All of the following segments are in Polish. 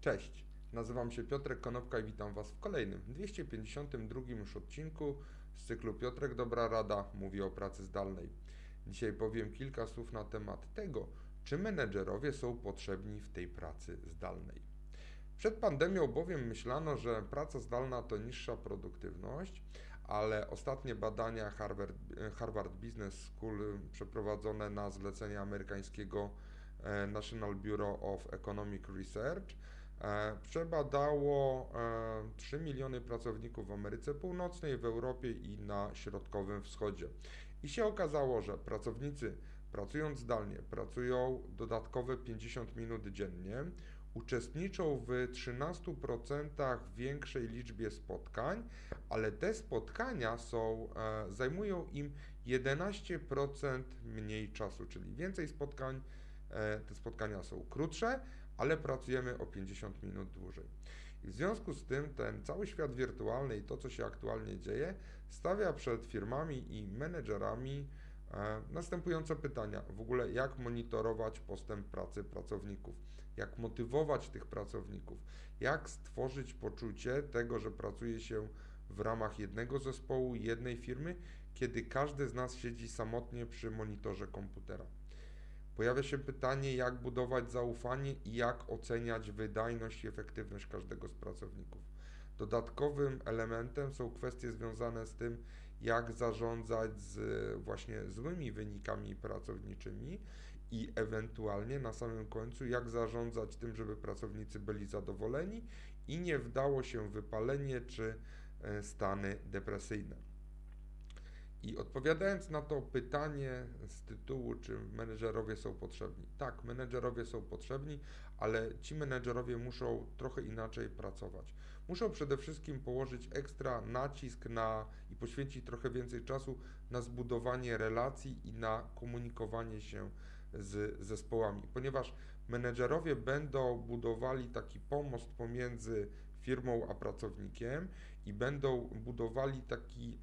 Cześć, nazywam się Piotrek Konopka i witam Was w kolejnym, 252 już odcinku z cyklu Piotrek Dobra Rada mówi o pracy zdalnej. Dzisiaj powiem kilka słów na temat tego, czy menedżerowie są potrzebni w tej pracy zdalnej. Przed pandemią bowiem myślano, że praca zdalna to niższa produktywność, ale ostatnie badania Harvard, Harvard Business School przeprowadzone na zlecenie amerykańskiego e, National Bureau of Economic Research przebadało 3 e, miliony pracowników w Ameryce Północnej, w Europie i na Środkowym Wschodzie. I się okazało, że pracownicy pracując zdalnie pracują dodatkowe 50 minut dziennie, uczestniczą w 13% większej liczbie spotkań, ale te spotkania są, e, zajmują im 11% mniej czasu, czyli więcej spotkań, te spotkania są krótsze, ale pracujemy o 50 minut dłużej. I w związku z tym ten cały świat wirtualny i to, co się aktualnie dzieje, stawia przed firmami i menedżerami e, następujące pytania. W ogóle jak monitorować postęp pracy pracowników, jak motywować tych pracowników, jak stworzyć poczucie tego, że pracuje się w ramach jednego zespołu, jednej firmy, kiedy każdy z nas siedzi samotnie przy monitorze komputera. Pojawia się pytanie, jak budować zaufanie i jak oceniać wydajność i efektywność każdego z pracowników. Dodatkowym elementem są kwestie związane z tym, jak zarządzać z właśnie złymi wynikami pracowniczymi i ewentualnie na samym końcu, jak zarządzać tym, żeby pracownicy byli zadowoleni i nie wdało się wypalenie czy e, stany depresyjne. I odpowiadając na to pytanie z tytułu, czy menedżerowie są potrzebni. Tak, menedżerowie są potrzebni, ale ci menedżerowie muszą trochę inaczej pracować. Muszą przede wszystkim położyć ekstra nacisk na i poświęcić trochę więcej czasu na zbudowanie relacji i na komunikowanie się z zespołami, ponieważ menedżerowie będą budowali taki pomost pomiędzy firmą a pracownikiem i będą budowali taki.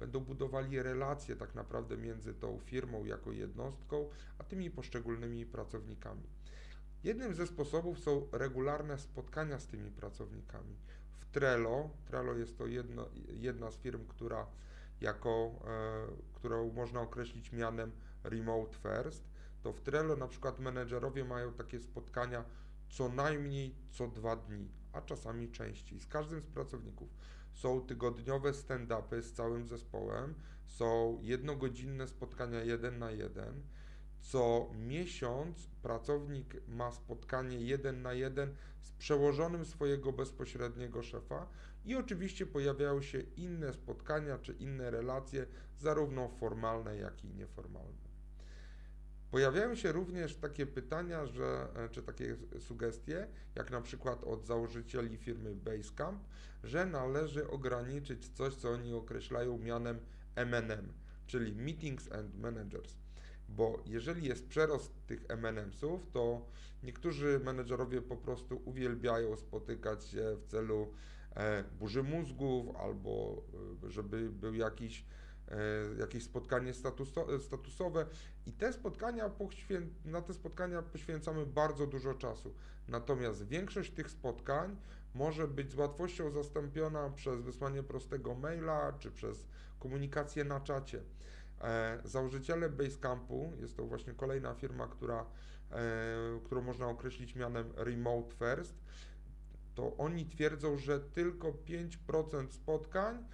Będą budowali relacje tak naprawdę między tą firmą jako jednostką, a tymi poszczególnymi pracownikami. Jednym ze sposobów są regularne spotkania z tymi pracownikami. W Trello, Trello jest to jedno, jedna z firm, która jako, e, którą można określić mianem remote first, to w Trello na przykład menedżerowie mają takie spotkania co najmniej co dwa dni, a czasami częściej z każdym z pracowników. Są tygodniowe stand-upy z całym zespołem, są jednogodzinne spotkania jeden na jeden. Co miesiąc pracownik ma spotkanie jeden na jeden z przełożonym swojego bezpośredniego szefa i oczywiście pojawiają się inne spotkania czy inne relacje, zarówno formalne, jak i nieformalne. Pojawiają się również takie pytania, że, e, czy takie sugestie, jak na przykład od założycieli firmy Basecamp, że należy ograniczyć coś, co oni określają mianem MNM, czyli Meetings and Managers. Bo jeżeli jest przerost tych MNM-sów, to niektórzy menedżerowie po prostu uwielbiają spotykać się w celu e, burzy mózgów albo e, żeby był jakiś jakieś spotkanie statusowe i te spotkania, na te spotkania poświęcamy bardzo dużo czasu. Natomiast większość tych spotkań może być z łatwością zastąpiona przez wysłanie prostego maila czy przez komunikację na czacie. E, założyciele Basecampu, jest to właśnie kolejna firma, która, e, którą można określić mianem Remote First, to oni twierdzą, że tylko 5% spotkań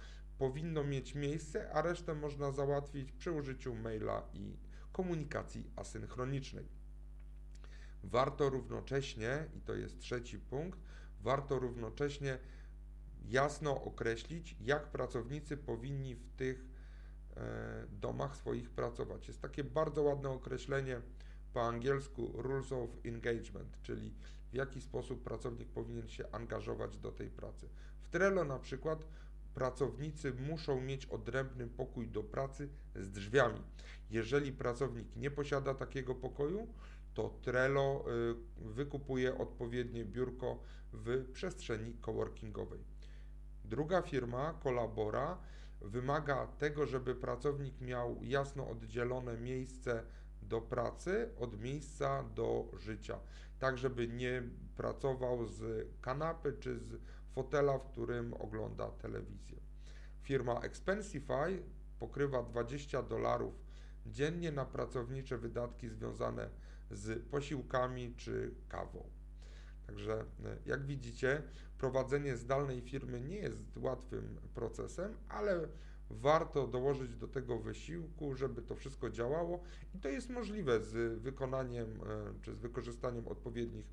powinno mieć miejsce, a resztę można załatwić przy użyciu maila i komunikacji asynchronicznej. Warto równocześnie, i to jest trzeci punkt, warto równocześnie jasno określić, jak pracownicy powinni w tych e, domach swoich pracować. Jest takie bardzo ładne określenie po angielsku Rules of Engagement, czyli w jaki sposób pracownik powinien się angażować do tej pracy. W Trello na przykład pracownicy muszą mieć odrębny pokój do pracy z drzwiami. Jeżeli pracownik nie posiada takiego pokoju, to Trello y, wykupuje odpowiednie biurko w przestrzeni coworkingowej. Druga firma, Kolabora, wymaga tego, żeby pracownik miał jasno oddzielone miejsce do pracy od miejsca do życia. tak żeby nie pracował z kanapy czy z fotela, w którym ogląda telewizję. Firma Expensify pokrywa 20 dolarów dziennie na pracownicze wydatki związane z posiłkami czy kawą. Także e, jak widzicie, prowadzenie zdalnej firmy nie jest łatwym procesem, ale warto dołożyć do tego wysiłku, żeby to wszystko działało i to jest możliwe z wykonaniem e, czy z wykorzystaniem odpowiednich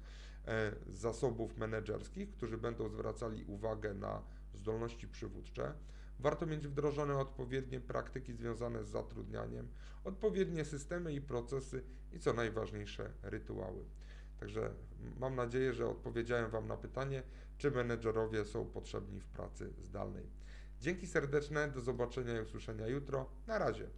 zasobów menedżerskich, którzy będą zwracali uwagę na zdolności przywódcze. Warto mieć wdrożone odpowiednie praktyki związane z zatrudnianiem, odpowiednie systemy i procesy i co najważniejsze rytuały. Także mam nadzieję, że odpowiedziałem Wam na pytanie, czy menedżerowie są potrzebni w pracy zdalnej. Dzięki serdeczne, do zobaczenia i usłyszenia jutro. Na razie.